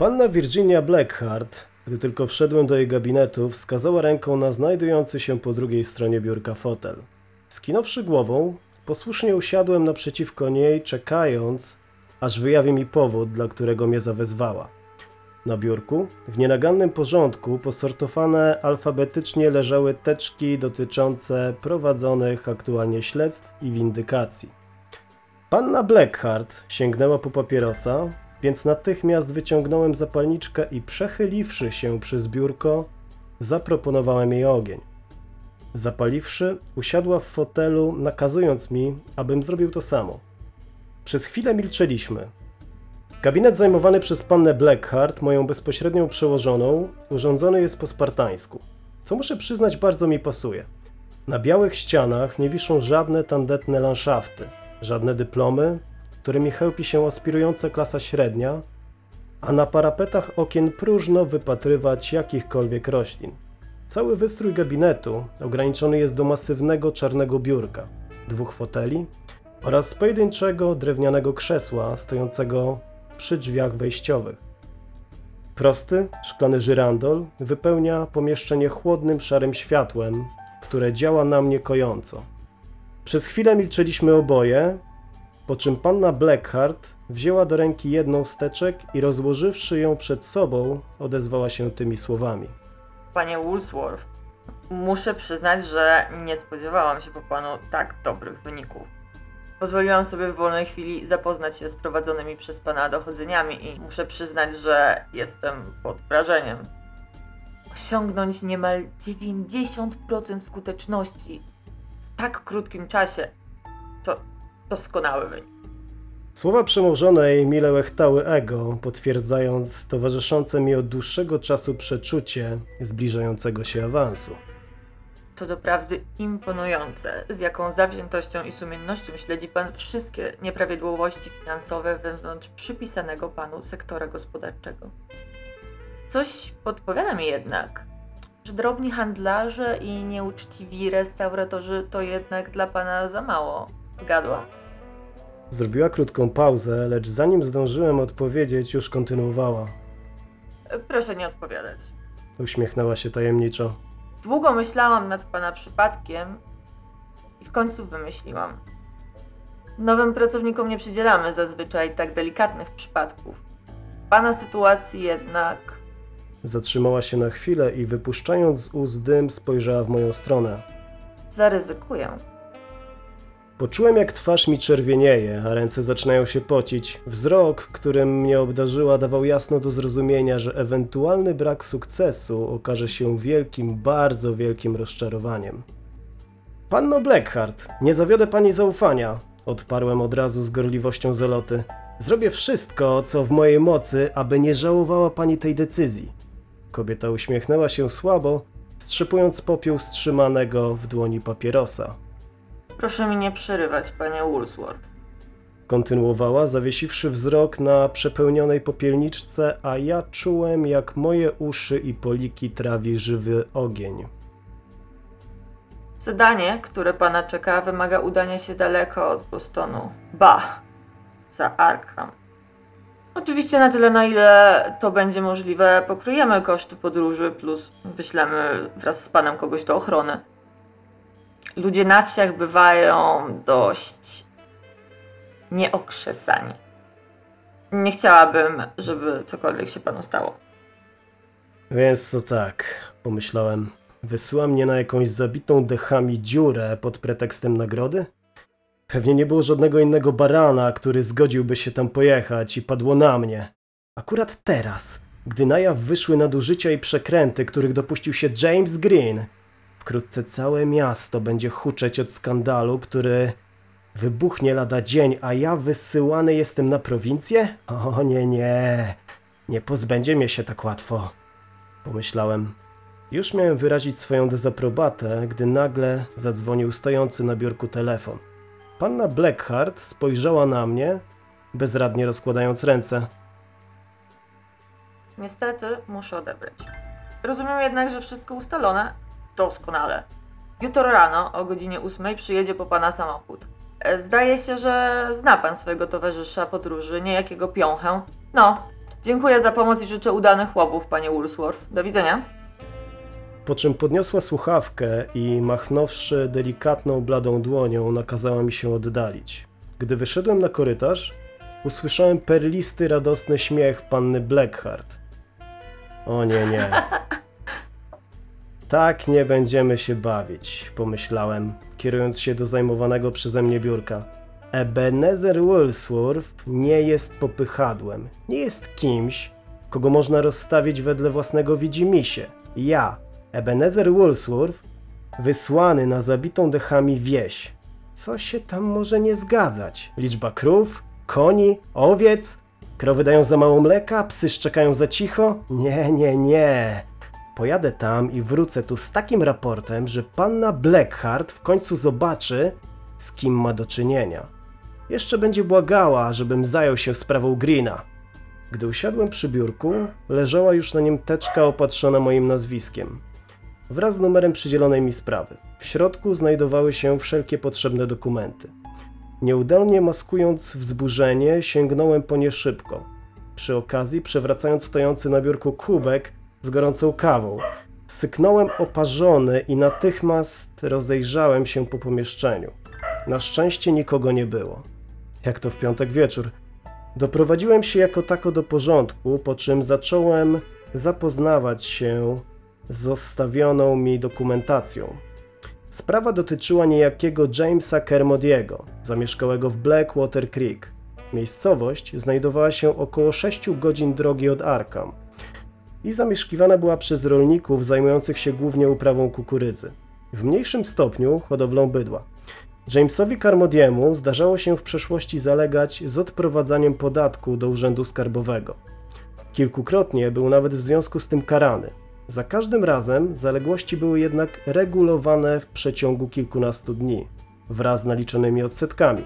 Panna Virginia Blackheart, gdy tylko wszedłem do jej gabinetu, wskazała ręką na znajdujący się po drugiej stronie biurka fotel. Skinąwszy głową, posłusznie usiadłem naprzeciwko niej, czekając, aż wyjawi mi powód, dla którego mnie zawezwała. Na biurku, w nienagannym porządku, posortowane alfabetycznie leżały teczki dotyczące prowadzonych aktualnie śledztw i windykacji. Panna Blackheart sięgnęła po papierosa, więc natychmiast wyciągnąłem zapalniczkę i przechyliwszy się przez biurko, zaproponowałem jej ogień. Zapaliwszy, usiadła w fotelu, nakazując mi, abym zrobił to samo. Przez chwilę milczeliśmy. Gabinet zajmowany przez pannę Blackheart, moją bezpośrednią przełożoną, urządzony jest po spartańsku, co muszę przyznać bardzo mi pasuje. Na białych ścianach nie wiszą żadne tandetne landszafty, żadne dyplomy, którymi chełpi się aspirująca klasa średnia, a na parapetach okien próżno wypatrywać jakichkolwiek roślin. Cały wystrój gabinetu ograniczony jest do masywnego czarnego biurka, dwóch foteli oraz pojedynczego drewnianego krzesła stojącego przy drzwiach wejściowych. Prosty, szklany żyrandol wypełnia pomieszczenie chłodnym, szarym światłem, które działa na mnie kojąco. Przez chwilę milczeliśmy oboje, po czym panna Blackheart wzięła do ręki jedną z teczek i rozłożywszy ją przed sobą, odezwała się tymi słowami. Panie Woolsworth, muszę przyznać, że nie spodziewałam się po panu tak dobrych wyników. Pozwoliłam sobie w wolnej chwili zapoznać się z prowadzonymi przez pana dochodzeniami i muszę przyznać, że jestem pod wrażeniem. Osiągnąć niemal 90% skuteczności w tak krótkim czasie to doskonały wynik. Słowa przełożonej mile łechtały ego, potwierdzając towarzyszące mi od dłuższego czasu przeczucie zbliżającego się awansu. To doprawdy imponujące, z jaką zawziętością i sumiennością śledzi Pan wszystkie nieprawidłowości finansowe wewnątrz przypisanego Panu sektora gospodarczego. Coś podpowiada mi jednak, że drobni handlarze i nieuczciwi restauratorzy to jednak dla Pana za mało. Zgadła? Zrobiła krótką pauzę, lecz zanim zdążyłem odpowiedzieć, już kontynuowała. Proszę nie odpowiadać. Uśmiechnęła się tajemniczo. Długo myślałam nad Pana przypadkiem i w końcu wymyśliłam. Nowym pracownikom nie przydzielamy zazwyczaj tak delikatnych przypadków. Pana sytuacji jednak Zatrzymała się na chwilę i wypuszczając z ust dym, spojrzała w moją stronę. zaryzykuję. Poczułem, jak twarz mi czerwienieje, a ręce zaczynają się pocić. Wzrok, którym mnie obdarzyła, dawał jasno do zrozumienia, że ewentualny brak sukcesu okaże się wielkim, bardzo wielkim rozczarowaniem. Panno Blackheart, nie zawiodę pani zaufania, odparłem od razu z gorliwością zeloty. Zrobię wszystko, co w mojej mocy, aby nie żałowała pani tej decyzji. Kobieta uśmiechnęła się słabo, strzepując popiół strzymanego w dłoni papierosa. Proszę mi nie przerywać, panie Woolsworth. Kontynuowała, zawiesiwszy wzrok na przepełnionej popielniczce, a ja czułem, jak moje uszy i poliki trawi żywy ogień. Zadanie, które pana czeka, wymaga udania się daleko od Bostonu. Ba! Za Arkham. Oczywiście na tyle, na ile to będzie możliwe, pokryjemy koszty podróży, plus wyślemy wraz z panem kogoś do ochrony. Ludzie na wsiach bywają dość nieokrzesani. Nie chciałabym, żeby cokolwiek się panu stało. Więc to tak, pomyślałem. Wysyła mnie na jakąś zabitą dechami dziurę pod pretekstem nagrody? Pewnie nie było żadnego innego barana, który zgodziłby się tam pojechać i padło na mnie. Akurat teraz, gdy na jaw wyszły nadużycia i przekręty, których dopuścił się James Green, wkrótce całe miasto będzie huczeć od skandalu, który wybuchnie lada dzień, a ja wysyłany jestem na prowincję? O nie, nie, nie pozbędzie mnie się tak łatwo. Pomyślałem. Już miałem wyrazić swoją dezaprobatę, gdy nagle zadzwonił stojący na biurku telefon. Panna Blackheart spojrzała na mnie, bezradnie rozkładając ręce. Niestety muszę odebrać. Rozumiem jednak, że wszystko ustalone. Doskonale. Jutro rano o godzinie 8 przyjedzie po pana samochód. E, Zdaje się, że zna pan swojego towarzysza podróży, niejakiego piąchę. No, Dziękuję za pomoc i życzę udanych łowów, panie Woolsworth. Do widzenia. Po czym podniosła słuchawkę i machnąwszy delikatną, bladą dłonią, nakazała mi się oddalić. Gdy wyszedłem na korytarz, usłyszałem perlisty, radosny śmiech panny Blackheart. O nie, nie. Tak nie będziemy się bawić, pomyślałem, kierując się do zajmowanego przeze mnie biurka. Ebenezer Woolsworth nie jest popychadłem, nie jest kimś, kogo można rozstawić wedle własnego widzimisię. Ja, Ebenezer Woolsworth, wysłany na zabitą dechami wieś. Co się tam może nie zgadzać? Liczba krów, koni, owiec? Krowy dają za mało mleka, psy szczekają za cicho? Nie, nie, nie. Pojadę tam i wrócę tu z takim raportem, że panna Blackheart w końcu zobaczy, z kim ma do czynienia. Jeszcze będzie błagała, żebym zajął się sprawą Greena. Gdy usiadłem przy biurku, leżała już na nim teczka opatrzona moim nazwiskiem, wraz z numerem przydzielonej mi sprawy. W środku znajdowały się wszelkie potrzebne dokumenty. Nieudolnie maskując wzburzenie, sięgnąłem po nie szybko. Przy okazji, przewracając stojący na biurku kubek z gorącą kawą, syknąłem oparzony i natychmiast rozejrzałem się po pomieszczeniu. Na szczęście nikogo nie było. Jak to w piątek wieczór. Doprowadziłem się jako tako do porządku, po czym zacząłem zapoznawać się z zostawioną mi dokumentacją. Sprawa dotyczyła niejakiego Jamesa Kermodiego, zamieszkałego w Blackwater Creek. Miejscowość znajdowała się około 6 godzin drogi od Arkham i zamieszkiwana była przez rolników zajmujących się głównie uprawą kukurydzy, w mniejszym stopniu hodowlą bydła. Jamesowi Carmodiemu zdarzało się w przeszłości zalegać z odprowadzaniem podatku do urzędu skarbowego. Kilkukrotnie był nawet w związku z tym karany. Za każdym razem zaległości były jednak regulowane w przeciągu kilkunastu dni, wraz z naliczonymi odsetkami.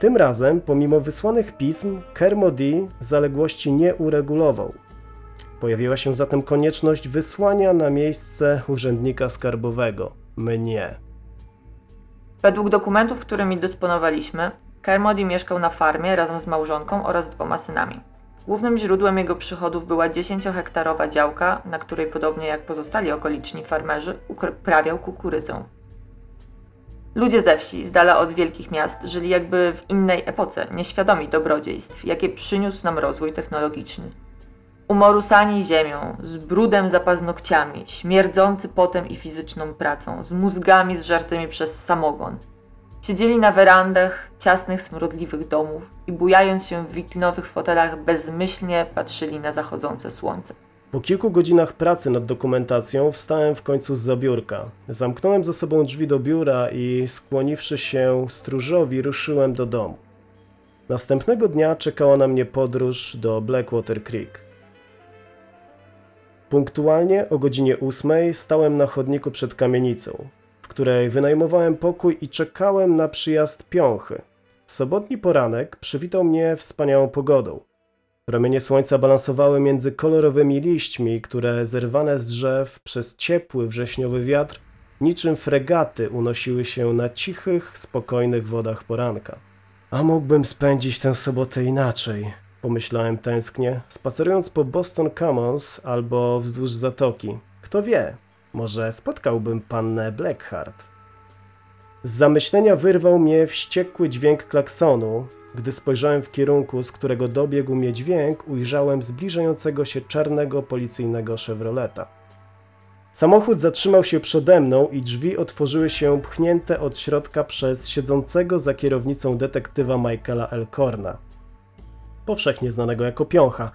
Tym razem, pomimo wysłanych pism, Kermody zaległości nie uregulował. Pojawiła się zatem konieczność wysłania na miejsce urzędnika skarbowego mnie. Według dokumentów, którymi dysponowaliśmy, Kermody mieszkał na farmie razem z małżonką oraz dwoma synami. Głównym źródłem jego przychodów była 10-hektarowa działka, na której podobnie jak pozostali okoliczni farmerzy uprawiał kukurydzę. Ludzie ze wsi, z dala od wielkich miast, żyli jakby w innej epoce, nieświadomi dobrodziejstw, jakie przyniósł nam rozwój technologiczny. Umorusani ziemią, z brudem za paznokciami, śmierdzący potem i fizyczną pracą, z mózgami zżartymi przez samogon. Siedzieli na werandach ciasnych, smrodliwych domów i bujając się w wiklinowych fotelach bezmyślnie patrzyli na zachodzące słońce. Po kilku godzinach pracy nad dokumentacją wstałem w końcu z zabiórka. Zamknąłem za sobą drzwi do biura i skłoniwszy się stróżowi ruszyłem do domu. Następnego dnia czekała na mnie podróż do Blackwater Creek. Punktualnie o godzinie ósmej stałem na chodniku przed kamienicą, w której wynajmowałem pokój i czekałem na przyjazd piąchy. Sobotni poranek przywitał mnie wspaniałą pogodą. Promienie słońca balansowały między kolorowymi liśćmi, które zerwane z drzew przez ciepły wrześniowy wiatr niczym fregaty unosiły się na cichych, spokojnych wodach poranka. A mógłbym spędzić tę sobotę inaczej, pomyślałem tęsknie, spacerując po Boston Commons albo wzdłuż zatoki. Kto wie, może spotkałbym pannę Blackheart. Z zamyślenia wyrwał mnie wściekły dźwięk klaksonu. Gdy spojrzałem w kierunku, z którego dobiegł mnie dźwięk, ujrzałem zbliżającego się czarnego policyjnego Chevroleta. Samochód zatrzymał się przede mną i drzwi otworzyły się pchnięte od środka przez siedzącego za kierownicą detektywa Michaela Elkorna, powszechnie znanego jako Piącha.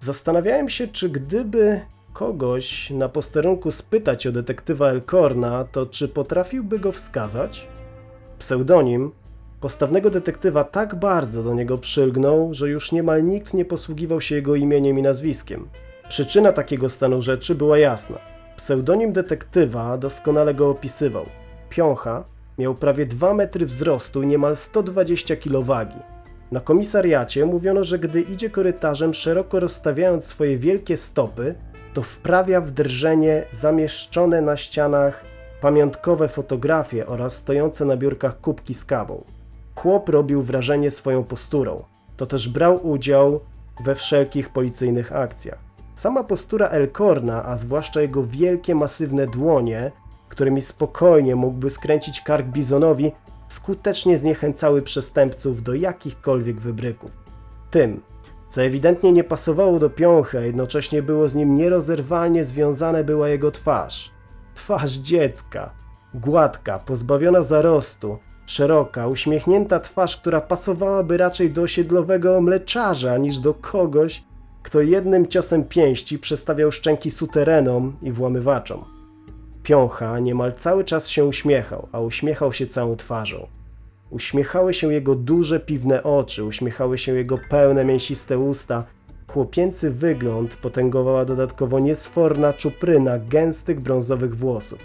Zastanawiałem się, czy gdyby kogoś na posterunku spytać o detektywa Elkorna, to czy potrafiłby go wskazać? Pseudonim postawnego detektywa tak bardzo do niego przylgnął, że już niemal nikt nie posługiwał się jego imieniem i nazwiskiem. Przyczyna takiego stanu rzeczy była jasna. Pseudonim detektywa doskonale go opisywał. Piącha miał prawie 2 metry wzrostu i niemal 120 kg wagi. Na komisariacie mówiono, że gdy idzie korytarzem szeroko rozstawiając swoje wielkie stopy, to wprawia w drżenie zamieszczone na ścianach pamiątkowe fotografie oraz stojące na biurkach kubki z kawą. Chłop robił wrażenie swoją posturą. To też brał udział we wszelkich policyjnych akcjach. Sama postura Elkorna, a zwłaszcza jego wielkie, masywne dłonie, którymi spokojnie mógłby skręcić kark bizonowi, skutecznie zniechęcały przestępców do jakichkolwiek wybryków. Tym, co ewidentnie nie pasowało do piąchy, a jednocześnie było z nim nierozerwalnie związane, była jego twarz. Twarz dziecka. Gładka, pozbawiona zarostu, szeroka, uśmiechnięta twarz, która pasowałaby raczej do osiedlowego mleczarza niż do kogoś, kto jednym ciosem pięści przestawiał szczęki suterenom i włamywaczom. Piącha niemal cały czas się uśmiechał, a uśmiechał się całą twarzą. Uśmiechały się jego duże piwne oczy, uśmiechały się jego pełne mięsiste usta. Chłopięcy wygląd potęgowała dodatkowo niesforna czupryna gęstych brązowych włosów,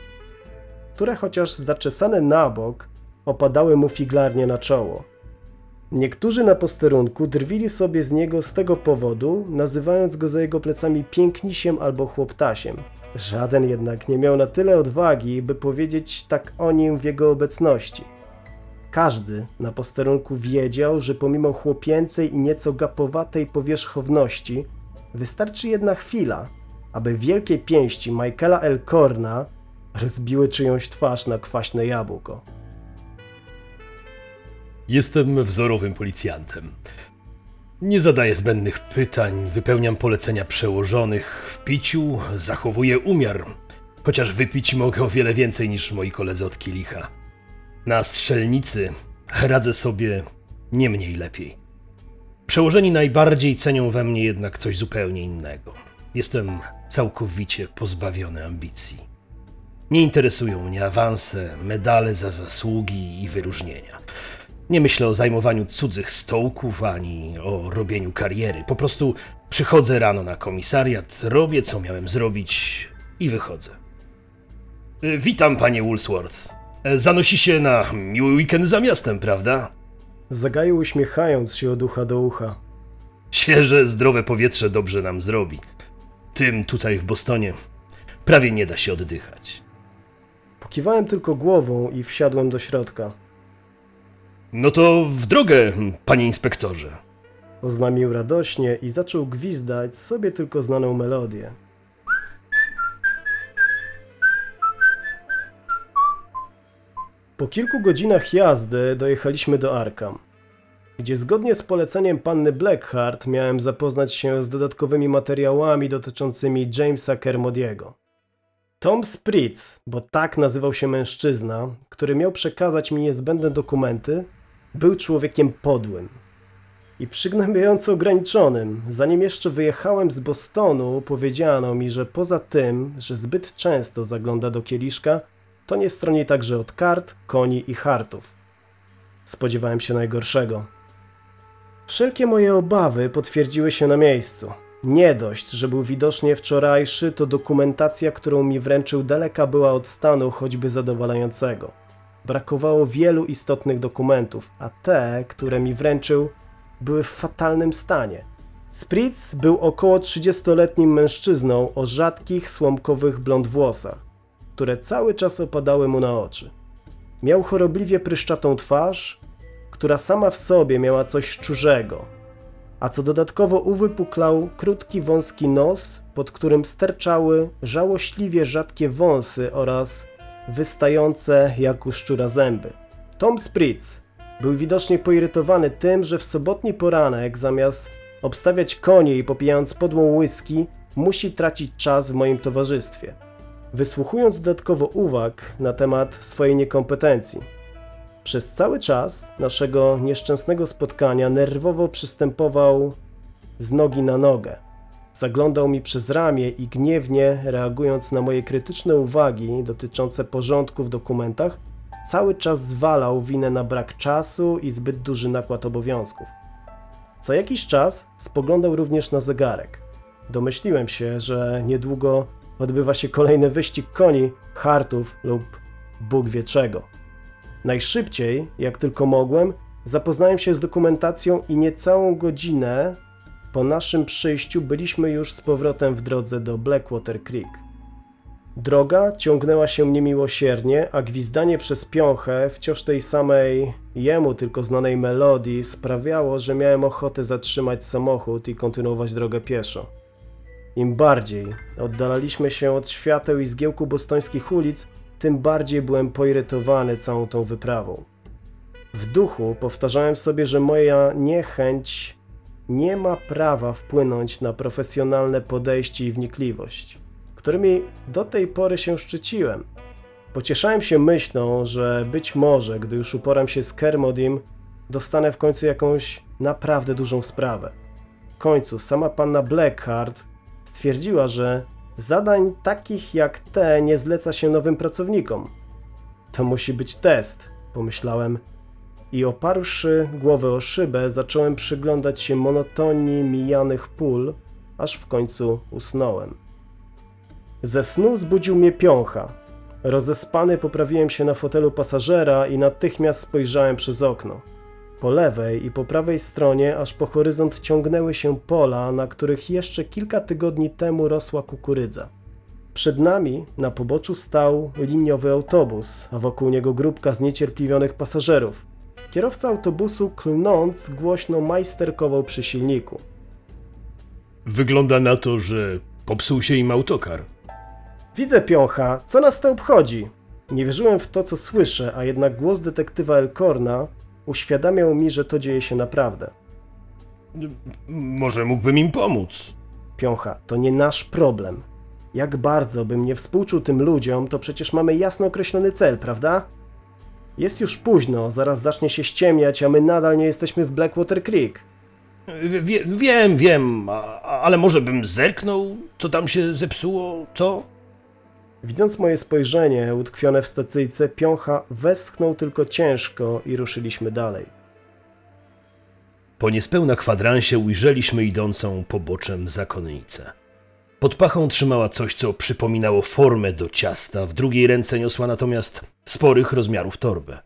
które chociaż zaczesane na bok, opadały mu figlarnie na czoło. Niektórzy na posterunku drwili sobie z niego z tego powodu, nazywając go za jego plecami pięknisiem albo chłoptasiem. Żaden jednak nie miał na tyle odwagi, by powiedzieć tak o nim w jego obecności. Każdy na posterunku wiedział, że pomimo chłopięcej i nieco gapowatej powierzchowności, wystarczy jedna chwila, aby wielkie pięści Michaela Elkorna rozbiły czyjąś twarz na kwaśne jabłko. Jestem wzorowym policjantem. Nie zadaję zbędnych pytań, wypełniam polecenia przełożonych. W piciu zachowuję umiar, chociaż wypić mogę o wiele więcej niż moi koledzy od kielicha. Na strzelnicy radzę sobie nie mniej lepiej. Przełożeni najbardziej cenią we mnie jednak coś zupełnie innego. Jestem całkowicie pozbawiony ambicji. Nie interesują mnie awanse, medale za zasługi i wyróżnienia. Nie myślę o zajmowaniu cudzych stołków ani o robieniu kariery. Po prostu przychodzę rano na komisariat, robię co miałem zrobić i wychodzę. Y, Witam, panie Woolsworth. E, Zanosi się na miły weekend za miastem, prawda? Zagaił uśmiechając się od ucha do ucha. Świeże, zdrowe powietrze dobrze nam zrobi. Tym tutaj w Bostonie prawie nie da się oddychać. Pokiwałem tylko głową i wsiadłem do środka. No to w drogę, panie inspektorze. Oznamił radośnie i zaczął gwizdać sobie tylko znaną melodię. Po kilku godzinach jazdy dojechaliśmy do Arkham, gdzie zgodnie z poleceniem panny Blackheart miałem zapoznać się z dodatkowymi materiałami dotyczącymi Jamesa Kermodiego. Tom Spritz, bo tak nazywał się mężczyzna, który miał przekazać mi niezbędne dokumenty, był człowiekiem podłym, i przygnębiająco ograniczonym. Zanim jeszcze wyjechałem z Bostonu, powiedziano mi, że poza tym, że zbyt często zagląda do kieliszka, to nie stroni także od kart, koni i hartów. Spodziewałem się najgorszego. Wszelkie moje obawy potwierdziły się na miejscu. Nie dość, że był widocznie wczorajszy, to dokumentacja, którą mi wręczył, daleka była od stanu choćby zadowalającego. Brakowało wielu istotnych dokumentów, a te, które mi wręczył, były w fatalnym stanie. Spritz był około 30-letnim mężczyzną o rzadkich, słomkowych blond włosach, które cały czas opadały mu na oczy. Miał chorobliwie pryszczatą twarz, która sama w sobie miała coś szczurzego, a co dodatkowo uwypuklał krótki, wąski nos, pod którym sterczały żałośliwie rzadkie wąsy oraz wystające jak u szczura zęby. Tom Spritz był widocznie poirytowany tym, że w sobotni poranek zamiast obstawiać konie i popijając podłą whisky, musi tracić czas w moim towarzystwie, wysłuchując dodatkowo uwag na temat swojej niekompetencji. Przez cały czas naszego nieszczęsnego spotkania nerwowo przystępował z nogi na nogę. Zaglądał mi przez ramię i gniewnie, reagując na moje krytyczne uwagi dotyczące porządku w dokumentach, cały czas zwalał winę na brak czasu i zbyt duży nakład obowiązków. Co jakiś czas spoglądał również na zegarek. Domyśliłem się, że niedługo odbywa się kolejny wyścig koni, hartów lub Bóg wie czego. Najszybciej, jak tylko mogłem, zapoznałem się z dokumentacją i niecałą godzinę po naszym przyjściu byliśmy już z powrotem w drodze do Blackwater Creek. Droga ciągnęła się niemiłosiernie, a gwizdanie przez piąchę wciąż tej samej jemu tylko znanej melodii sprawiało, że miałem ochotę zatrzymać samochód i kontynuować drogę pieszo. Im bardziej oddalaliśmy się od świateł i zgiełku bostońskich ulic, tym bardziej byłem poirytowany całą tą wyprawą. W duchu powtarzałem sobie, że moja niechęć nie ma prawa wpłynąć na profesjonalne podejście i wnikliwość, którymi do tej pory się szczyciłem. Pocieszałem się myślą, że być może, gdy już uporam się z Kermodim, dostanę w końcu jakąś naprawdę dużą sprawę. W końcu sama panna Blackheart stwierdziła, że zadań takich jak te nie zleca się nowym pracownikom. To musi być test, pomyślałem i oparłszy głowę o szybę, zacząłem przyglądać się monotonii mijanych pól, aż w końcu usnąłem. Ze snu zbudził mnie piącha. Rozespany poprawiłem się na fotelu pasażera i natychmiast spojrzałem przez okno. Po lewej i po prawej stronie, aż po horyzont ciągnęły się pola, na których jeszcze kilka tygodni temu rosła kukurydza. Przed nami na poboczu stał liniowy autobus, a wokół niego grupka zniecierpliwionych pasażerów. Kierowca autobusu klnąc głośno majsterkował przy silniku. Wygląda na to, że popsuł się im autokar. Widzę piącha, co nas to obchodzi? Nie wierzyłem w to, co słyszę, a jednak głos detektywa Elkorna uświadamiał mi, że to dzieje się naprawdę. Może mógłbym im pomóc. Piącha, to nie nasz problem. Jak bardzo bym nie współczuł tym ludziom, to przecież mamy jasno określony cel, prawda? Jest już późno, zaraz zacznie się ściemniać, a my nadal nie jesteśmy w Blackwater Creek. Wie, wiem, wiem, a, ale może bym zerknął, co tam się zepsuło, co? Widząc moje spojrzenie utkwione w stacyjce, piącha westchnął tylko ciężko i ruszyliśmy dalej. Po niespełna kwadransie ujrzeliśmy idącą poboczem zakonnicę. Pod pachą trzymała coś, co przypominało formę do ciasta, w drugiej ręce niosła natomiast sporych rozmiarów torbę.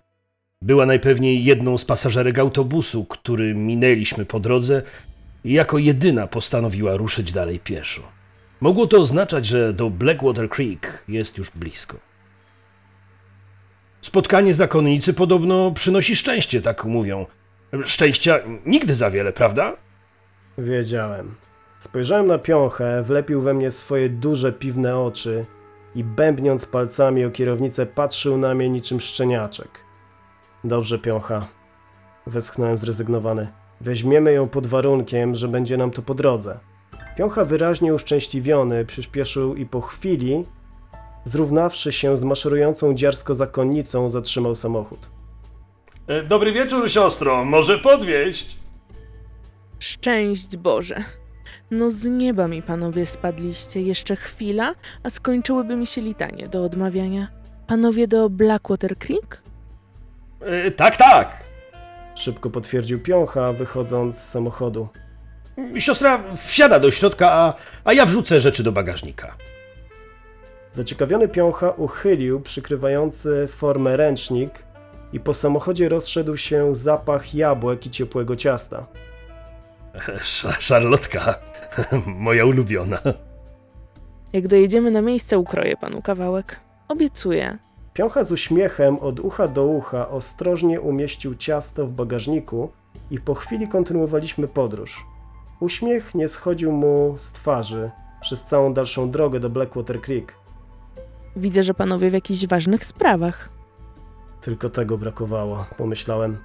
Była najpewniej jedną z pasażerek autobusu, który minęliśmy po drodze i jako jedyna postanowiła ruszyć dalej pieszo. Mogło to oznaczać, że do Blackwater Creek jest już blisko. Spotkanie zakonnicy podobno przynosi szczęście, tak mówią. Szczęścia nigdy za wiele, prawda? Wiedziałem. Spojrzałem na piąchę, wlepił we mnie swoje duże piwne oczy i bębniąc palcami o kierownicę patrzył na mnie niczym szczeniaczek. Dobrze, piącha. Westchnąłem zrezygnowany. Weźmiemy ją pod warunkiem, że będzie nam to po drodze. Piącha wyraźnie uszczęśliwiony przyspieszył i po chwili, zrównawszy się z maszerującą dziarsko zakonnicą, zatrzymał samochód. E, Dobry wieczór, siostro. Może podwieźć? Szczęść Boże. No z nieba mi panowie spadliście. Jeszcze chwila, a skończyłyby mi się litanie do odmawiania. Panowie do Blackwater Creek? E, tak, tak. Szybko potwierdził piącha, wychodząc z samochodu. Siostra wsiada do środka, a, a ja wrzucę rzeczy do bagażnika. Zaciekawiony piącha uchylił przykrywający formę ręcznik i po samochodzie rozszedł się zapach jabłek i ciepłego ciasta. Sz- szarlotka, moja ulubiona. Jak dojedziemy na miejsce, ukroję panu kawałek. Obiecuję. Piącha z uśmiechem od ucha do ucha ostrożnie umieścił ciasto w bagażniku i po chwili kontynuowaliśmy podróż. Uśmiech nie schodził mu z twarzy przez całą dalszą drogę do Blackwater Creek. Widzę, że panowie w jakichś ważnych sprawach. Tylko tego brakowało, pomyślałem.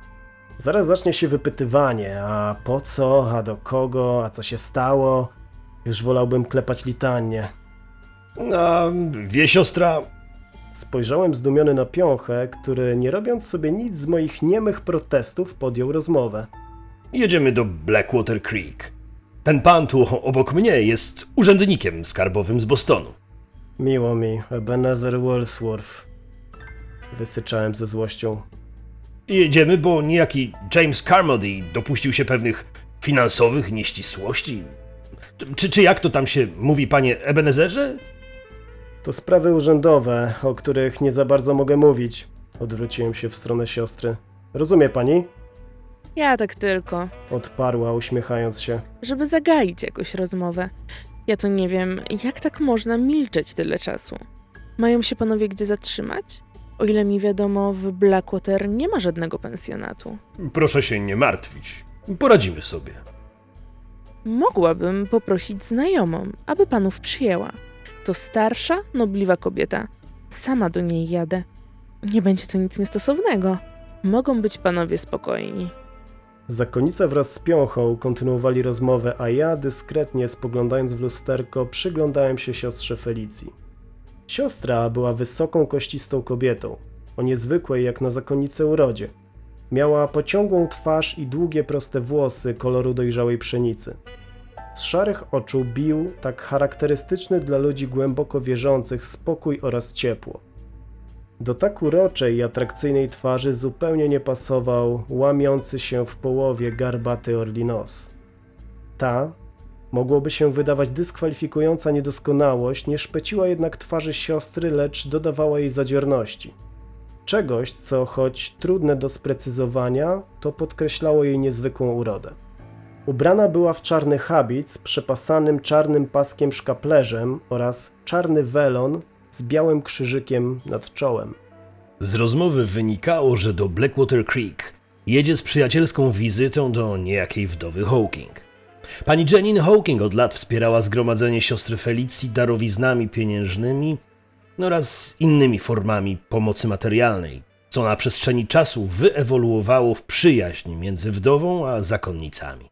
Zaraz zacznie się wypytywanie, a po co, a do kogo, a co się stało. Już wolałbym klepać litanie. A wie siostra, Spojrzałem zdumiony na piąchę, który nie robiąc sobie nic z moich niemych protestów podjął rozmowę. jedziemy do Blackwater Creek. Ten pan tu obok mnie jest urzędnikiem skarbowym z Bostonu. Miło mi, Ebenezer Wordsworth. Wysyczałem ze złością. Jedziemy, bo niejaki James Carmody dopuścił się pewnych finansowych nieścisłości. Czy, czy jak to tam się mówi, panie Ebenezerze? To sprawy urzędowe, o których nie za bardzo mogę mówić. Odwróciłem się w stronę siostry. Rozumie pani? Ja tak tylko, Odparła, uśmiechając się. żeby zagaić jakąś rozmowę. Ja to nie wiem, jak tak można milczeć tyle czasu. Mają się panowie gdzie zatrzymać? O ile mi wiadomo, w Blackwater nie ma żadnego pensjonatu. Proszę się nie martwić. Poradzimy sobie. Mogłabym poprosić znajomą, aby panów przyjęła. To starsza, nobliwa kobieta. Sama do niej jadę. Nie będzie to nic niestosownego. Mogą być panowie spokojni. Zakonnica wraz z piąchą kontynuowali rozmowę, a ja dyskretnie spoglądając w lusterko przyglądałem się siostrze Felicji. Siostra była wysoką, kościstą kobietą, o niezwykłej jak na zakonnicę urodzie. Miała pociągłą twarz i długie, proste włosy koloru dojrzałej pszenicy. Z szarych oczu bił tak charakterystyczny dla ludzi głęboko wierzących spokój oraz ciepło. Do tak uroczej i atrakcyjnej twarzy zupełnie nie pasował łamiący się w połowie garbaty orlinos. Ta, mogłoby się wydawać dyskwalifikująca niedoskonałość, nie szpeciła jednak twarzy siostry, lecz dodawała jej zadziorności. Czegoś, co choć trudne do sprecyzowania, to podkreślało jej niezwykłą urodę. Ubrana była w czarny habit z przepasanym czarnym paskiem szkaplerzem oraz czarny welon z białym krzyżykiem nad czołem. Z rozmowy wynikało, że do Blackwater Creek jedzie z przyjacielską wizytą do niejakiej wdowy Hawking. Pani Janine Hawking od lat wspierała zgromadzenie siostry Felicji darowiznami pieniężnymi oraz innymi formami pomocy materialnej, co na przestrzeni czasu wyewoluowało w przyjaźń między wdową a zakonnicami.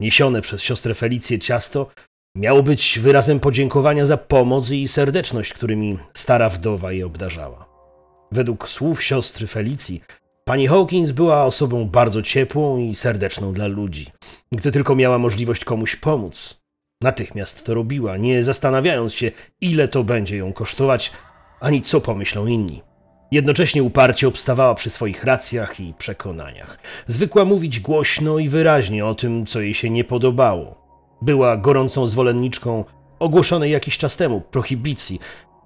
Niesione przez siostrę Felicję ciasto miało być wyrazem podziękowania za pomoc i serdeczność, którymi stara wdowa je obdarzała. Według słów siostry Felicji, pani Hawkins była osobą bardzo ciepłą i serdeczną dla ludzi. Gdy tylko miała możliwość komuś pomóc, natychmiast to robiła, nie zastanawiając się, ile to będzie ją kosztować, ani co pomyślą inni. Jednocześnie uparcie obstawała przy swoich racjach i przekonaniach. Zwykła mówić głośno i wyraźnie o tym, co jej się nie podobało. Była gorącą zwolenniczką ogłoszonej jakiś czas temu prohibicji.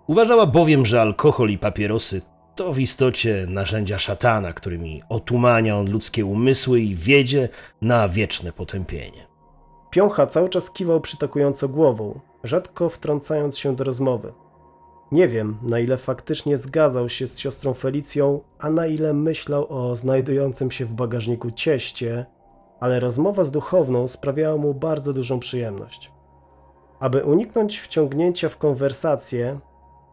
Uważała bowiem, że alkohol i papierosy to w istocie narzędzia szatana, którymi otumania on ludzkie umysły i wiedzie na wieczne potępienie. Piącha cały czas kiwał przytakująco głową, rzadko wtrącając się do rozmowy. Nie wiem, na ile faktycznie zgadzał się z siostrą Felicją, a na ile myślał o znajdującym się w bagażniku cieście, ale rozmowa z duchowną sprawiała mu bardzo dużą przyjemność. Aby uniknąć wciągnięcia w konwersację,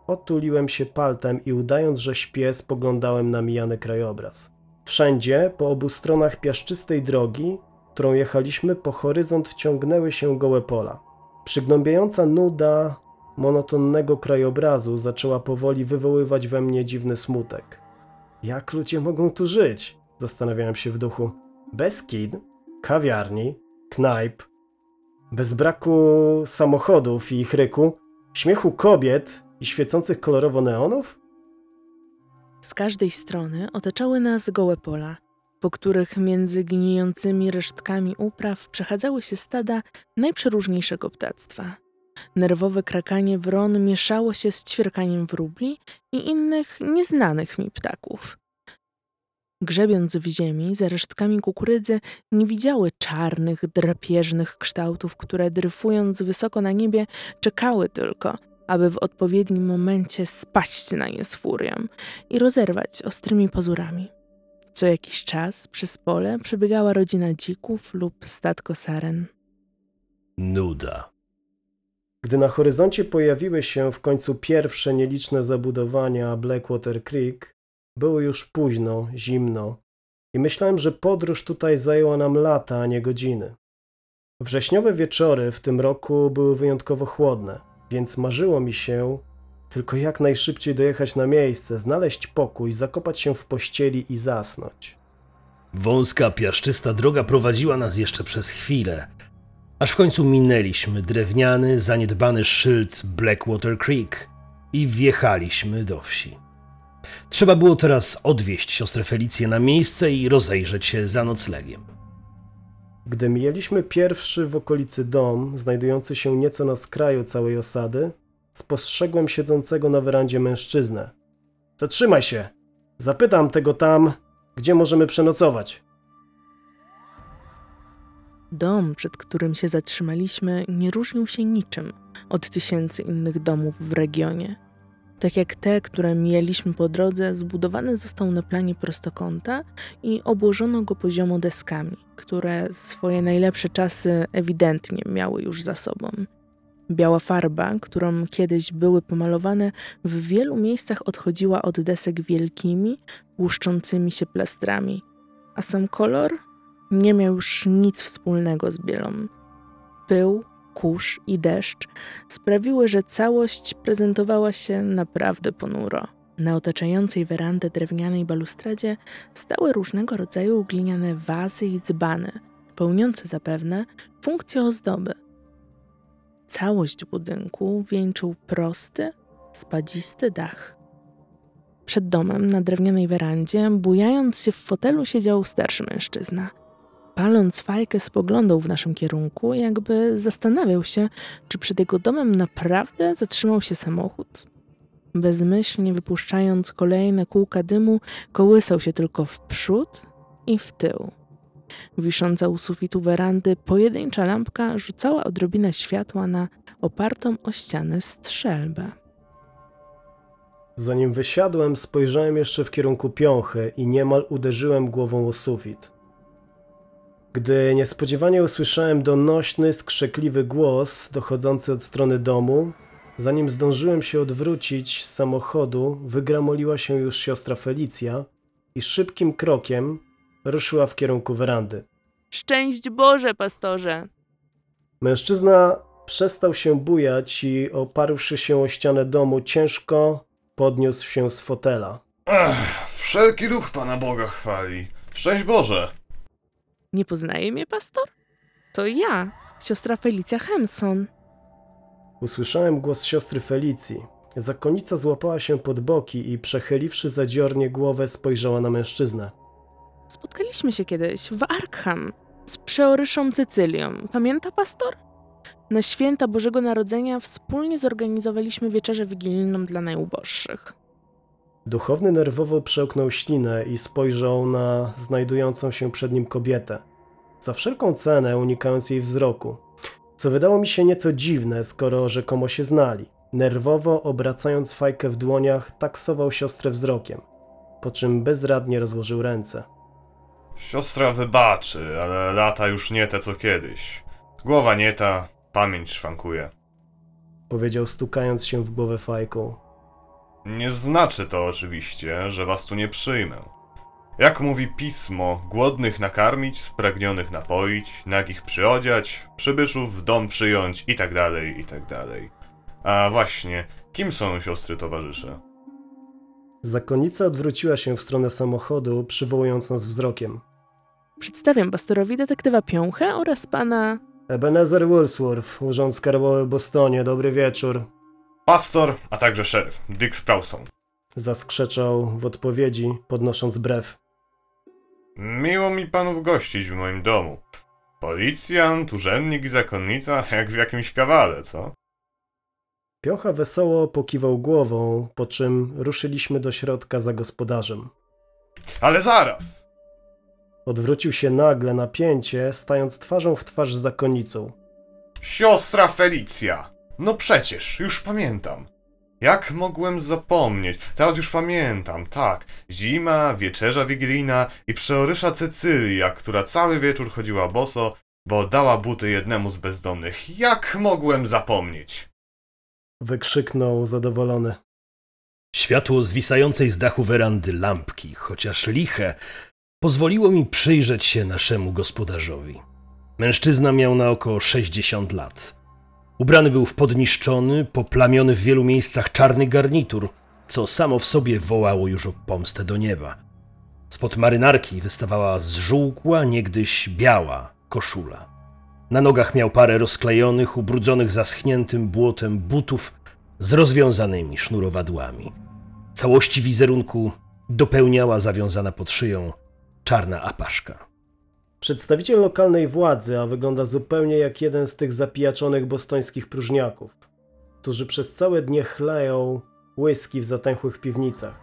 otuliłem się paltem i udając, że śpię, spoglądałem na mijany krajobraz. Wszędzie, po obu stronach piaszczystej drogi, którą jechaliśmy, po horyzont ciągnęły się gołe pola. Przygnębiająca nuda monotonnego krajobrazu zaczęła powoli wywoływać we mnie dziwny smutek. Jak ludzie mogą tu żyć? Zastanawiałem się w duchu. Bez kin, kawiarni, knajp, bez braku samochodów i chryku, śmiechu kobiet i świecących kolorowo neonów? Z każdej strony otaczały nas gołe pola, po których między gnijącymi resztkami upraw przechadzały się stada najprzeróżniejszego ptactwa. Nerwowe krakanie wron mieszało się z ćwierkaniem wróbli i innych nieznanych mi ptaków. Grzebiąc w ziemi za resztkami kukurydzy, nie widziały czarnych, drapieżnych kształtów, które dryfując wysoko na niebie, czekały tylko, aby w odpowiednim momencie spaść na nie z furią i rozerwać ostrymi pazurami. Co jakiś czas przez pole przebiegała rodzina dzików lub statko saren. Nuda. Gdy na horyzoncie pojawiły się w końcu pierwsze nieliczne zabudowania Blackwater Creek, było już późno, zimno i myślałem, że podróż tutaj zajęła nam lata, a nie godziny. Wrześniowe wieczory w tym roku były wyjątkowo chłodne, więc marzyło mi się tylko jak najszybciej dojechać na miejsce, znaleźć pokój, zakopać się w pościeli i zasnąć. Wąska, piaszczysta droga prowadziła nas jeszcze przez chwilę, aż w końcu minęliśmy drewniany, zaniedbany szyld Blackwater Creek i wjechaliśmy do wsi. Trzeba było teraz odwieźć siostrę Felicję na miejsce i rozejrzeć się za noclegiem. Gdy mijaliśmy pierwszy w okolicy dom, znajdujący się nieco na skraju całej osady, spostrzegłem siedzącego na werandzie mężczyznę. Zatrzymaj się! Zapytam tego tam, gdzie możemy przenocować. Dom, przed którym się zatrzymaliśmy, nie różnił się niczym od tysięcy innych domów w regionie. Tak jak te, które mijaliśmy po drodze, zbudowany został na planie prostokąta i obłożono go poziomo deskami, które swoje najlepsze czasy ewidentnie miały już za sobą. Biała farba, którą kiedyś były pomalowane, w wielu miejscach odchodziła od desek wielkimi, łuszczącymi się plastrami, a sam kolor nie miał już nic wspólnego z bielą. Pył, kurz i deszcz sprawiły, że całość prezentowała się naprawdę ponuro. Na otaczającej werandę drewnianej balustradzie stały różnego rodzaju gliniane wazy i dzbany, pełniące zapewne funkcję ozdoby. Całość budynku wieńczył prosty, spadzisty dach. Przed domem, na drewnianej werandzie, bujając się w fotelu, siedział starszy mężczyzna. Paląc fajkę, spoglądał w naszym kierunku, jakby zastanawiał się, czy przed jego domem naprawdę zatrzymał się samochód. Bezmyślnie wypuszczając kolejne kółka dymu, kołysał się tylko w przód i w tył. Wisząca u sufitu werandy pojedyncza lampka rzucała odrobinę światła na opartą o ścianę strzelbę. Zanim wysiadłem, spojrzałem jeszcze w kierunku piąchy i niemal uderzyłem głową o sufit. Gdy niespodziewanie usłyszałem donośny, skrzekliwy głos dochodzący od strony domu, zanim zdążyłem się odwrócić z samochodu, wygramoliła się już siostra Felicja i szybkim krokiem ruszyła w kierunku werandy. Szczęść Boże, pastorze! Mężczyzna przestał się bujać i oparłszy się o ścianę domu, ciężko podniósł się z fotela. Ech, wszelki duch Pana Boga chwali. Szczęść Boże! Nie poznaje mnie pastor? To ja, siostra Felicja Hemson. Usłyszałem głos siostry Felicji. Zakonnica złapała się pod boki i przechyliwszy zadziornie głowę, spojrzała na mężczyznę. Spotkaliśmy się kiedyś w Arkham z przeoryszą Cecylią. Pamięta pastor? Na święta Bożego Narodzenia wspólnie zorganizowaliśmy wieczerzę wigilijną dla najuboższych. Duchowny nerwowo przełknął ślinę i spojrzał na znajdującą się przed nim kobietę. Za wszelką cenę unikając jej wzroku. Co wydało mi się nieco dziwne, skoro rzekomo się znali. Nerwowo obracając fajkę w dłoniach, taksował siostrę wzrokiem, po czym bezradnie rozłożył ręce. Siostra wybaczy, ale lata już nie te co kiedyś. Głowa nie ta, pamięć szwankuje. Powiedział stukając się w głowę fajką. Nie znaczy to oczywiście, że was tu nie przyjmę. Jak mówi pismo, głodnych nakarmić, spragnionych napoić, nagich przyodziać, przybyszów w dom przyjąć i tak dalej, i tak dalej. A właśnie, kim są siostry towarzysze? Zakonnica odwróciła się w stronę samochodu, przywołując nas wzrokiem. Przedstawiam pastorowi detektywa Piąchę oraz pana... Ebenezer Woolsworth, Urząd Skarbowy w Bostonie, dobry wieczór. Pastor, a także szeryf, Dick Sprouson. Zaskrzeczał w odpowiedzi, podnosząc brew. Miło mi panów gościć w moim domu. Policjant, urzędnik i zakonnica, jak w jakimś kawale, co? Piocha wesoło pokiwał głową, po czym ruszyliśmy do środka za gospodarzem. Ale zaraz! Odwrócił się nagle na pięcie, stając twarzą w twarz z zakonnicą. Siostra Felicja! No przecież, już pamiętam. Jak mogłem zapomnieć? Teraz już pamiętam, tak. Zima, wieczerza wigilijna i przeorysza Cecylia, która cały wieczór chodziła boso, bo dała buty jednemu z bezdomnych. Jak mogłem zapomnieć? Wykrzyknął zadowolony. Światło zwisającej z dachu werandy lampki, chociaż liche, pozwoliło mi przyjrzeć się naszemu gospodarzowi. Mężczyzna miał na około 60 lat. Ubrany był w podniszczony, poplamiony w wielu miejscach czarny garnitur, co samo w sobie wołało już o pomstę do nieba. Spod marynarki wystawała zżółkła, niegdyś biała koszula. Na nogach miał parę rozklejonych, ubrudzonych zaschniętym błotem butów z rozwiązanymi sznurowadłami. Całości wizerunku dopełniała zawiązana pod szyją czarna apaszka. Przedstawiciel lokalnej władzy, a wygląda zupełnie jak jeden z tych zapijaczonych bostońskich próżniaków, którzy przez całe dnie chleją whisky w zatęchłych piwnicach.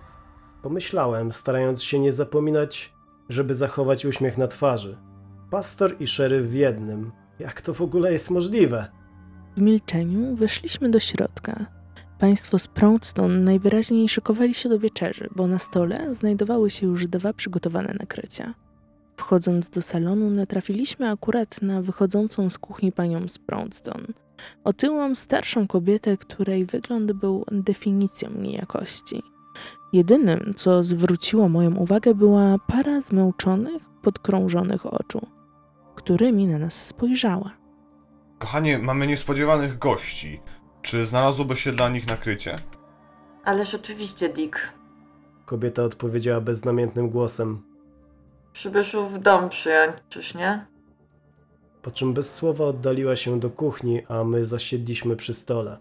Pomyślałem, starając się nie zapominać, żeby zachować uśmiech na twarzy. Pastor i szeryf w jednym. Jak to w ogóle jest możliwe? W milczeniu weszliśmy do środka. Państwo z Proudstone najwyraźniej szykowali się do wieczerzy, bo na stole znajdowały się już dwa przygotowane nakrycia. Wchodząc do salonu, natrafiliśmy akurat na wychodzącą z kuchni panią z Proudstone. Otyłą, starszą kobietę, której wygląd był definicją niejakości. Jedynym, co zwróciło moją uwagę, była para zmęczonych, podkrążonych oczu, którymi na nas spojrzała. Kochanie, mamy niespodziewanych gości. Czy znalazłoby się dla nich nakrycie? Ależ oczywiście, Dick. Kobieta odpowiedziała beznamiętnym głosem, Przybyszów w dom przyjąć, czyż nie? po czym bez słowa oddaliła się do kuchni, a my zasiedliśmy przy stole.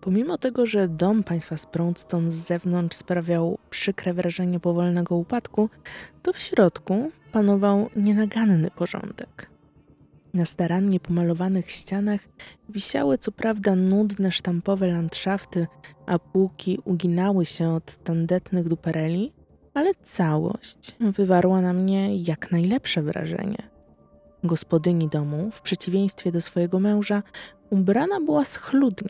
Pomimo tego, że dom państwa z Proudstone z zewnątrz sprawiał przykre wrażenie powolnego upadku, to w środku panował nienaganny porządek. Na starannie pomalowanych ścianach wisiały co prawda nudne sztampowe landszafty, a półki uginały się od tandetnych dupereli, ale całość wywarła na mnie jak najlepsze wrażenie. Gospodyni domu, w przeciwieństwie do swojego męża, ubrana była schludnie.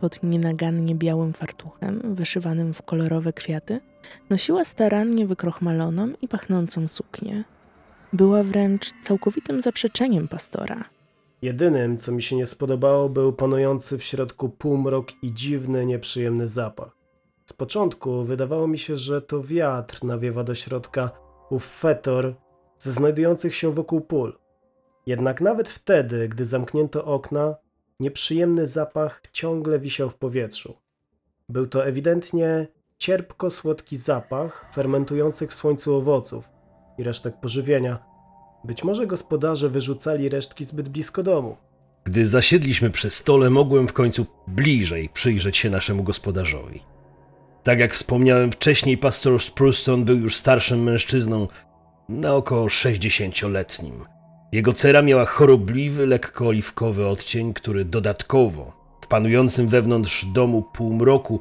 Pod nienagannie białym fartuchem, wyszywanym w kolorowe kwiaty, nosiła starannie wykrochmaloną i pachnącą suknię. Była wręcz całkowitym zaprzeczeniem pastora. Jedynym, co mi się nie spodobało, był panujący w środku półmrok i dziwny, nieprzyjemny zapach. Z początku wydawało mi się, że to wiatr nawiewa do środka ów fetor ze znajdujących się wokół pól. Jednak nawet wtedy, gdy zamknięto okna, nieprzyjemny zapach ciągle wisiał w powietrzu. Był to ewidentnie cierpko-słodki zapach fermentujących w słońcu owoców i resztek pożywienia. Być może gospodarze wyrzucali resztki zbyt blisko domu. Gdy zasiedliśmy przy stole, mogłem w końcu bliżej przyjrzeć się naszemu gospodarzowi. Tak jak wspomniałem wcześniej, pastor Spruston był już starszym mężczyzną, na około 60-letnim. Jego cera miała chorobliwy, lekko oliwkowy odcień, który dodatkowo, w panującym wewnątrz domu półmroku,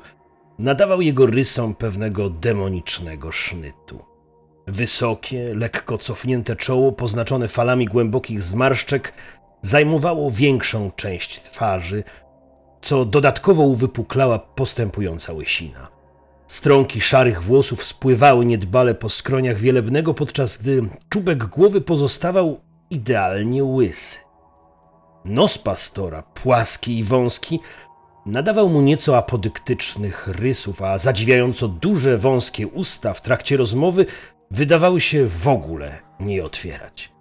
nadawał jego rysom pewnego demonicznego sznytu. Wysokie, lekko cofnięte czoło, poznaczone falami głębokich zmarszczek, zajmowało większą część twarzy, co dodatkowo uwypuklała postępująca łysina. Strąki szarych włosów spływały niedbale po skroniach wielebnego, podczas gdy czubek głowy pozostawał idealnie łysy. Nos pastora, płaski i wąski, nadawał mu nieco apodyktycznych rysów, a zadziwiająco duże, wąskie usta w trakcie rozmowy wydawały się w ogóle nie otwierać.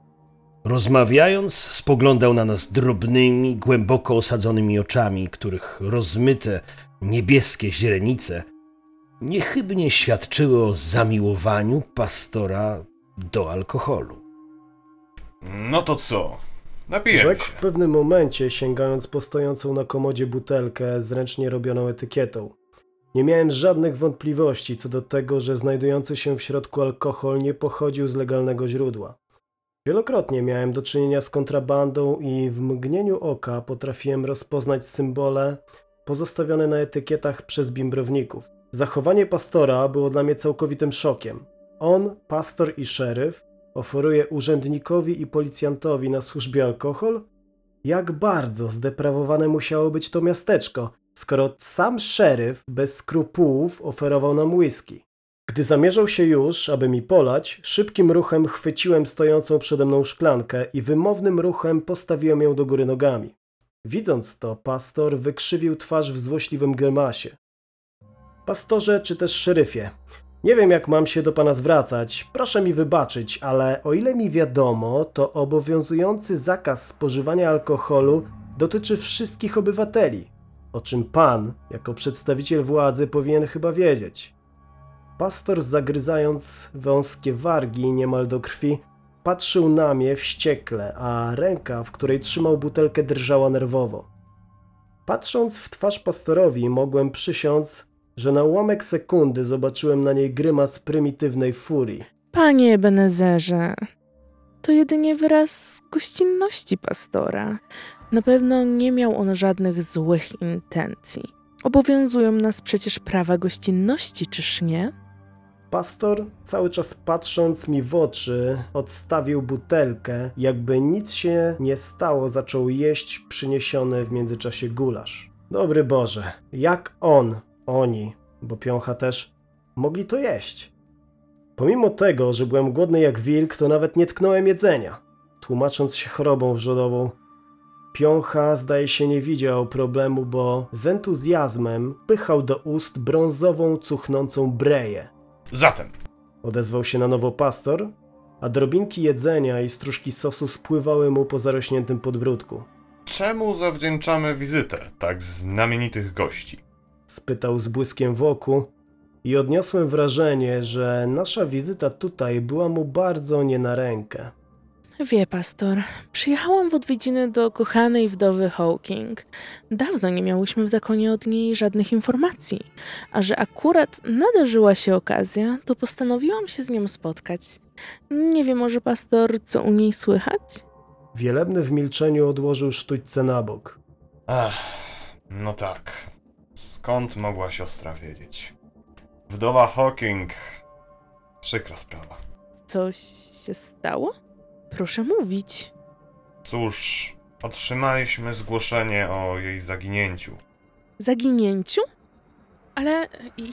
Rozmawiając, spoglądał na nas drobnymi, głęboko osadzonymi oczami, których rozmyte, niebieskie źrenice niechybnie świadczyły o zamiłowaniu pastora do alkoholu. No to co? Napijemy Rzekł się. w pewnym momencie, sięgając po stojącą na komodzie butelkę z ręcznie robioną etykietą. Nie miałem żadnych wątpliwości co do tego, że znajdujący się w środku alkohol nie pochodził z legalnego źródła. Wielokrotnie miałem do czynienia z kontrabandą i w mgnieniu oka potrafiłem rozpoznać symbole pozostawione na etykietach przez bimbrowników. Zachowanie pastora było dla mnie całkowitym szokiem. On, pastor i szeryf, oferuje urzędnikowi i policjantowi na służbie alkohol? Jak bardzo zdeprawowane musiało być to miasteczko, skoro sam szeryf bez skrupułów oferował nam whisky. Gdy zamierzał się już, aby mi polać, szybkim ruchem chwyciłem stojącą przede mną szklankę i wymownym ruchem postawiłem ją do góry nogami. Widząc to, pastor wykrzywił twarz w złośliwym grymasie. Pastorze czy też szeryfie, nie wiem jak mam się do pana zwracać, proszę mi wybaczyć, ale o ile mi wiadomo, to obowiązujący zakaz spożywania alkoholu dotyczy wszystkich obywateli, o czym pan, jako przedstawiciel władzy, powinien chyba wiedzieć. Pastor, zagryzając wąskie wargi niemal do krwi, patrzył na mnie wściekle, a ręka, w której trzymał butelkę, drżała nerwowo. Patrząc w twarz pastorowi, mogłem przysiąc, że na ułamek sekundy zobaczyłem na niej grymas prymitywnej furii. Panie Benezerze, to jedynie wyraz gościnności pastora. Na pewno nie miał on żadnych złych intencji. Obowiązują nas przecież prawa gościnności, czyż nie? Pastor, cały czas patrząc mi w oczy, odstawił butelkę, jakby nic się nie stało, zaczął jeść przyniesiony w międzyczasie gulasz. Dobry Boże, jak on, oni, bo piącha też, mogli to jeść? Pomimo tego, że byłem głodny jak wilk, to nawet nie tknąłem jedzenia. Tłumacząc się chorobą wrzodową, Piącha zdaje się nie widział problemu, bo z entuzjazmem pychał do ust brązową, cuchnącą breję. Zatem, Odezwał się na nowo pastor, a drobinki jedzenia i stróżki sosu spływały mu po zarośniętym podbródku. czemu zawdzięczamy wizytę tak znamienitych gości? Spytał z błyskiem w oku i odniosłem wrażenie, że nasza wizyta tutaj była mu bardzo nie na rękę. Wie, pastor, przyjechałam w odwiedziny do kochanej wdowy Hawking. Dawno nie miałyśmy w zakonie od niej żadnych informacji, a że akurat nadarzyła się okazja, to postanowiłam się z nią spotkać. Nie wie może, pastor, co u niej słychać? Wielebny w milczeniu odłożył sztućce na bok. Ach, no tak. Skąd mogła siostra wiedzieć? Wdowa Hawking. Przykra sprawa. Coś się stało? Proszę mówić. Cóż, otrzymaliśmy zgłoszenie o jej zaginięciu. Zaginięciu? Ale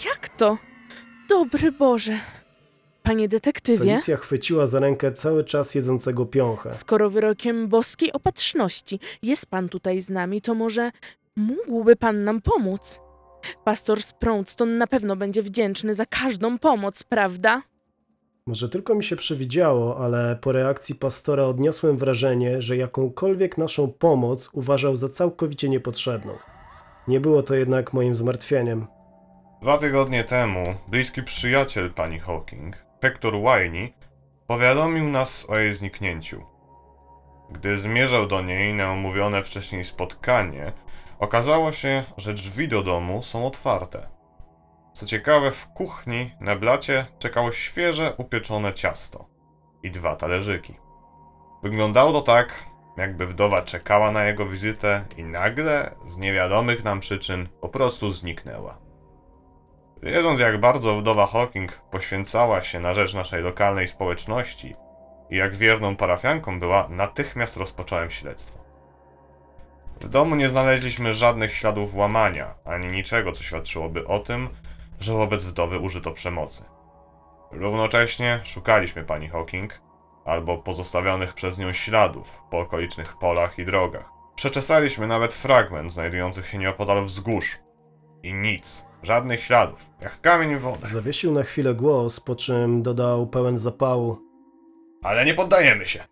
jak to? Dobry Boże. Panie detektywie, Felicja chwyciła za rękę cały czas jedzącego piąchę. skoro wyrokiem boskiej opatrzności jest pan tutaj z nami, to może mógłby pan nam pomóc? Pastor Sproutston na pewno będzie wdzięczny za każdą pomoc, prawda? Może tylko mi się przywidziało, ale po reakcji pastora odniosłem wrażenie, że jakąkolwiek naszą pomoc uważał za całkowicie niepotrzebną. Nie było to jednak moim zmartwieniem. Dwa tygodnie temu bliski przyjaciel pani Hawking, Hector Winey, powiadomił nas o jej zniknięciu. Gdy zmierzał do niej na omówione wcześniej spotkanie, okazało się, że drzwi do domu są otwarte. Co ciekawe, w kuchni na blacie czekało świeże upieczone ciasto i dwa talerzyki. Wyglądało to tak, jakby wdowa czekała na jego wizytę i nagle, z niewiadomych nam przyczyn, po prostu zniknęła. Wiedząc, jak bardzo wdowa Hawking poświęcała się na rzecz naszej lokalnej społeczności i jak wierną parafianką była, natychmiast rozpocząłem śledztwo. W domu nie znaleźliśmy żadnych śladów łamania, ani niczego, co świadczyłoby o tym, że wobec wdowy użyto przemocy. Równocześnie szukaliśmy pani Hawking, albo pozostawionych przez nią śladów po okolicznych polach i drogach. Przeczesaliśmy nawet fragment znajdujących się nieopodal wzgórz. I nic, żadnych śladów, jak kamień w wodę. Zawiesił na chwilę głos, po czym dodał pełen zapału. Ale nie poddajemy się.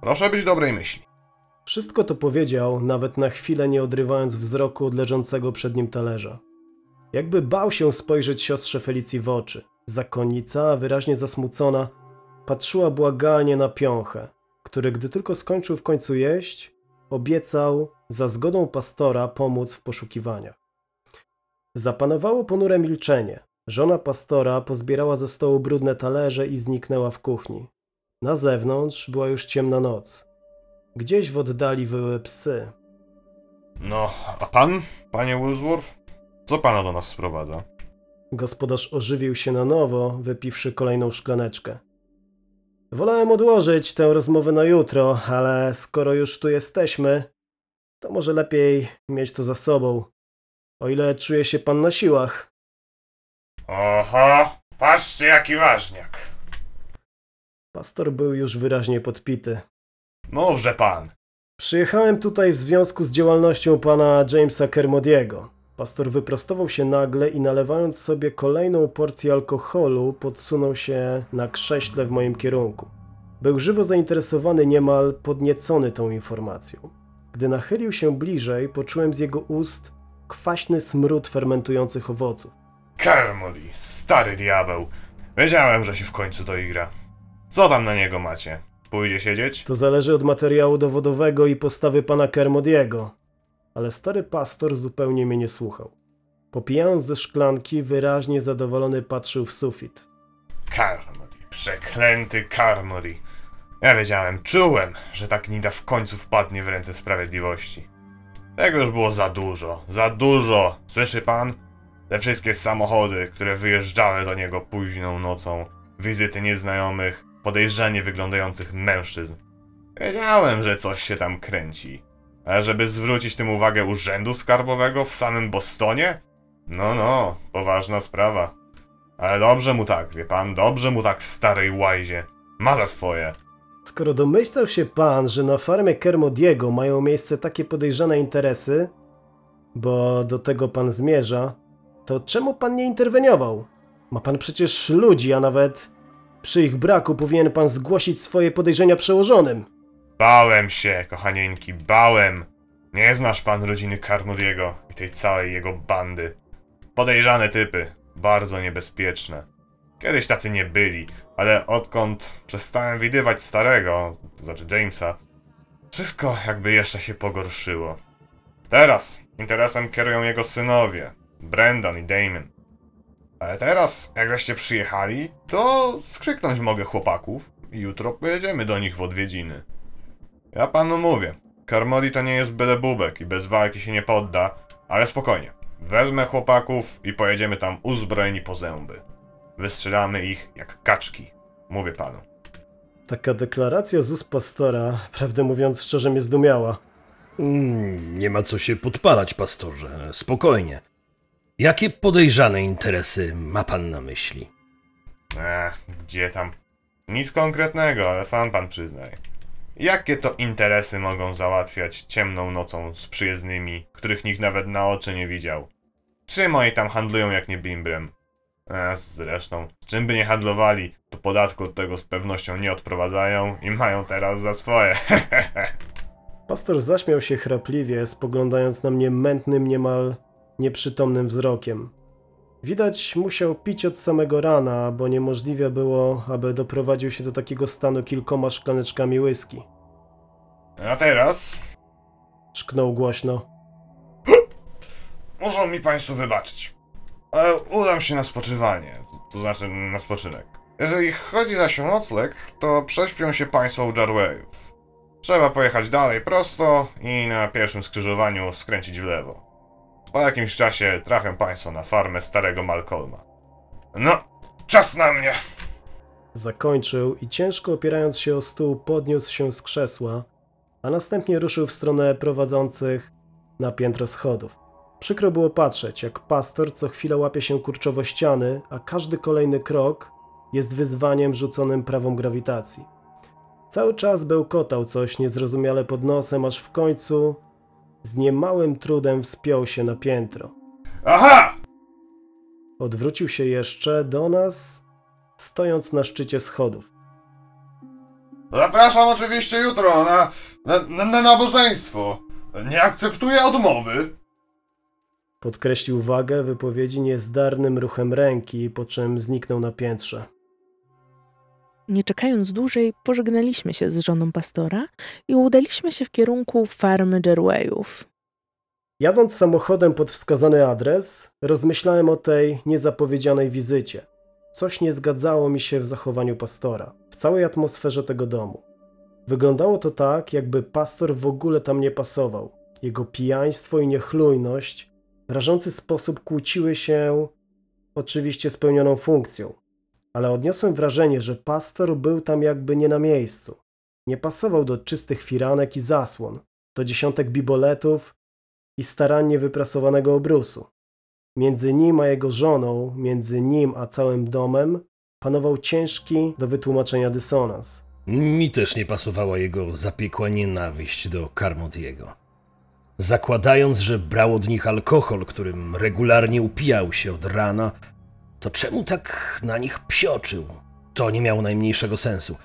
Proszę być dobrej myśli. Wszystko to powiedział, nawet na chwilę nie odrywając wzroku od leżącego przed nim talerza. Jakby bał się spojrzeć siostrze Felicji w oczy. Zakonnica, wyraźnie zasmucona, patrzyła błagalnie na piąchę, który, gdy tylko skończył w końcu jeść, obiecał za zgodą pastora pomóc w poszukiwaniach. Zapanowało ponure milczenie. Żona pastora pozbierała ze stołu brudne talerze i zniknęła w kuchni. Na zewnątrz była już ciemna noc. Gdzieś w oddali wyły psy. No, a pan, panie Woolsworth? Co pana do nas sprowadza? Gospodarz ożywił się na nowo, wypiwszy kolejną szklaneczkę. Wolałem odłożyć tę rozmowę na jutro, ale skoro już tu jesteśmy, to może lepiej mieć to za sobą. O ile czuje się pan na siłach. Oho, patrzcie jaki ważniak. Pastor był już wyraźnie podpity. Mówże pan. Przyjechałem tutaj w związku z działalnością pana Jamesa Kermodiego. Pastor wyprostował się nagle i nalewając sobie kolejną porcję alkoholu, podsunął się na krześle w moim kierunku. Był żywo zainteresowany, niemal podniecony tą informacją. Gdy nachylił się bliżej, poczułem z jego ust kwaśny smród fermentujących owoców. Carmody, stary diabeł. Wiedziałem, że się w końcu doigra. Co tam na niego macie? Pójdzie siedzieć? To zależy od materiału dowodowego i postawy pana Kermodiego. Ale stary pastor zupełnie mnie nie słuchał. Popijając ze szklanki, wyraźnie zadowolony patrzył w sufit. Carmody, przeklęty Carmody. Ja wiedziałem, czułem, że ta gnida w końcu wpadnie w ręce sprawiedliwości. Tego już było za dużo, za dużo. Słyszy pan? Te wszystkie samochody, które wyjeżdżały do niego późną nocą, wizyty nieznajomych, podejrzanie wyglądających mężczyzn. Wiedziałem, że coś się tam kręci. Ale żeby zwrócić tym uwagę urzędu skarbowego w samym Bostonie? No, no, poważna sprawa. Ale dobrze mu tak, wie pan, dobrze mu tak starej łajzie. Ma za swoje. Skoro domyślał się pan, że na farmie Kermodiego mają miejsce takie podejrzane interesy, bo do tego pan zmierza, to czemu pan nie interweniował? Ma pan przecież ludzi, a nawet przy ich braku powinien pan zgłosić swoje podejrzenia przełożonym. Bałem się, kochanieńki, bałem. Nie znasz pan rodziny Carmodiego i tej całej jego bandy. Podejrzane typy, bardzo niebezpieczne. Kiedyś tacy nie byli, ale odkąd przestałem widywać starego, to znaczy Jamesa, wszystko jakby jeszcze się pogorszyło. Teraz interesem kierują jego synowie, Brendan i Damon. Ale teraz, jak żeście przyjechali, to skrzyknąć mogę chłopaków i jutro pojedziemy do nich w odwiedziny. Ja panu mówię, Karmody to nie jest byle bubek i bez walki się nie podda, ale spokojnie. Wezmę chłopaków i pojedziemy tam uzbrojeni po zęby. Wystrzelamy ich jak kaczki. Mówię panu. Taka deklaracja z ust pastora, prawdę mówiąc szczerze, mnie zdumiała. Mm, nie ma co się podpalać, pastorze. Spokojnie. Jakie podejrzane interesy ma pan na myśli? Ech, gdzie tam? Nic konkretnego, ale sam pan przyznaj. Jakie to interesy mogą załatwiać ciemną nocą z przyjezdnymi, których nikt nawet na oczy nie widział? Czym oni tam handlują jak nie bimbrem? A zresztą, czym by nie handlowali, to podatku od tego z pewnością nie odprowadzają i mają teraz za swoje. Pastor zaśmiał się chrapliwie, spoglądając na mnie mętnym, niemal nieprzytomnym wzrokiem. Widać, musiał pić od samego rana, bo niemożliwe było, aby doprowadził się do takiego stanu kilkoma szklaneczkami whisky. A teraz Czknął głośno. Muszą mi Państwo wybaczyć. Ale udam się na spoczywanie, to znaczy na spoczynek. Jeżeli chodzi zaś o nocleg, to prześpią się Państwo u Jarwayów. Trzeba pojechać dalej prosto i na pierwszym skrzyżowaniu skręcić w lewo. Po jakimś czasie trafią Państwo na farmę starego Malcolma. No, czas na mnie! Zakończył i ciężko opierając się o stół podniósł się z krzesła, a następnie ruszył w stronę prowadzących na piętro schodów. Przykro było patrzeć, jak pastor co chwilę łapie się kurczowo ściany, a każdy kolejny krok jest wyzwaniem rzuconym prawą grawitacji. Cały czas bełkotał coś niezrozumiale pod nosem, aż w końcu z niemałym trudem wspiął się na piętro. Aha! Odwrócił się jeszcze do nas, stojąc na szczycie schodów. Zapraszam oczywiście jutro na, na, na, na nabożeństwo. Nie akceptuję odmowy. Podkreślił wagę wypowiedzi niezdarnym ruchem ręki, po czym zniknął na piętrze. Nie czekając dłużej, pożegnaliśmy się z żoną pastora i udaliśmy się w kierunku farmy Jerwayów. Jadąc samochodem pod wskazany adres, rozmyślałem o tej niezapowiedzianej wizycie. Coś nie zgadzało mi się w zachowaniu pastora, w całej atmosferze tego domu. Wyglądało to tak, jakby pastor w ogóle tam nie pasował. Jego pijaństwo i niechlujność w rażący sposób kłóciły się oczywiście z pełnioną funkcją, ale odniosłem wrażenie, że pastor był tam jakby nie na miejscu. Nie pasował do czystych firanek i zasłon, do dziesiątek biboletów i starannie wyprasowanego obrusu. Między nim a jego żoną, między nim a całym domem panował ciężki do wytłumaczenia dysonans. Mi też nie pasowała jego zapiekła nienawiść do Carmodiego. Zakładając, że brał od nich alkohol, którym regularnie upijał się od rana, to czemu tak na nich psioczył? To nie miało najmniejszego sensu.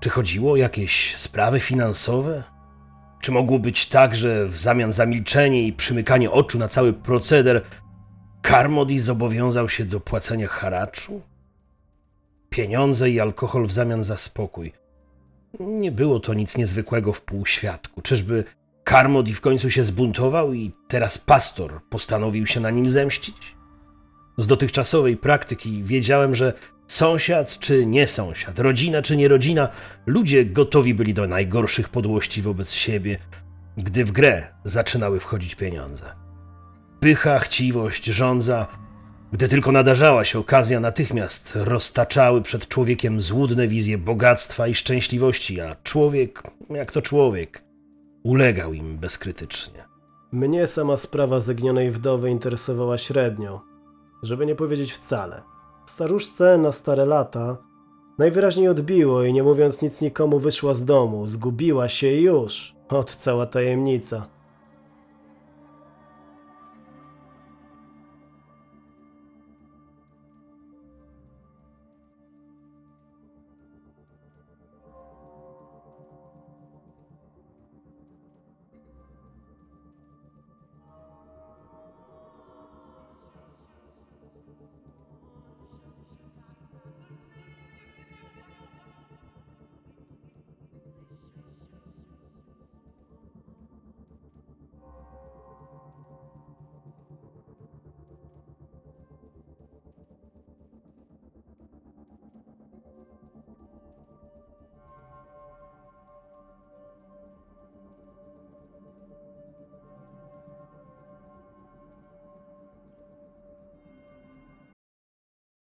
Czy chodziło o jakieś sprawy finansowe? Czy mogło być tak, że w zamian za milczenie i przymykanie oczu na cały proceder Carmody zobowiązał się do płacenia haraczu? Pieniądze i alkohol w zamian za spokój. Nie było to nic niezwykłego w półświadku. Czyżby Carmody w końcu się zbuntował i teraz pastor postanowił się na nim zemścić? Z dotychczasowej praktyki wiedziałem, że sąsiad czy nie sąsiad, rodzina czy nie rodzina, ludzie gotowi byli do najgorszych podłości wobec siebie, gdy w grę zaczynały wchodzić pieniądze. Pycha, chciwość, żądza, gdy tylko nadarzała się okazja, natychmiast roztaczały przed człowiekiem złudne wizje bogactwa i szczęśliwości, a człowiek, jak to człowiek, ulegał im bezkrytycznie. Mnie sama sprawa zaginionej wdowy interesowała średnio, żeby nie powiedzieć wcale. Staruszce na stare lata najwyraźniej odbiło i nie mówiąc nic nikomu wyszła z domu, zgubiła się i już. Od cała tajemnica.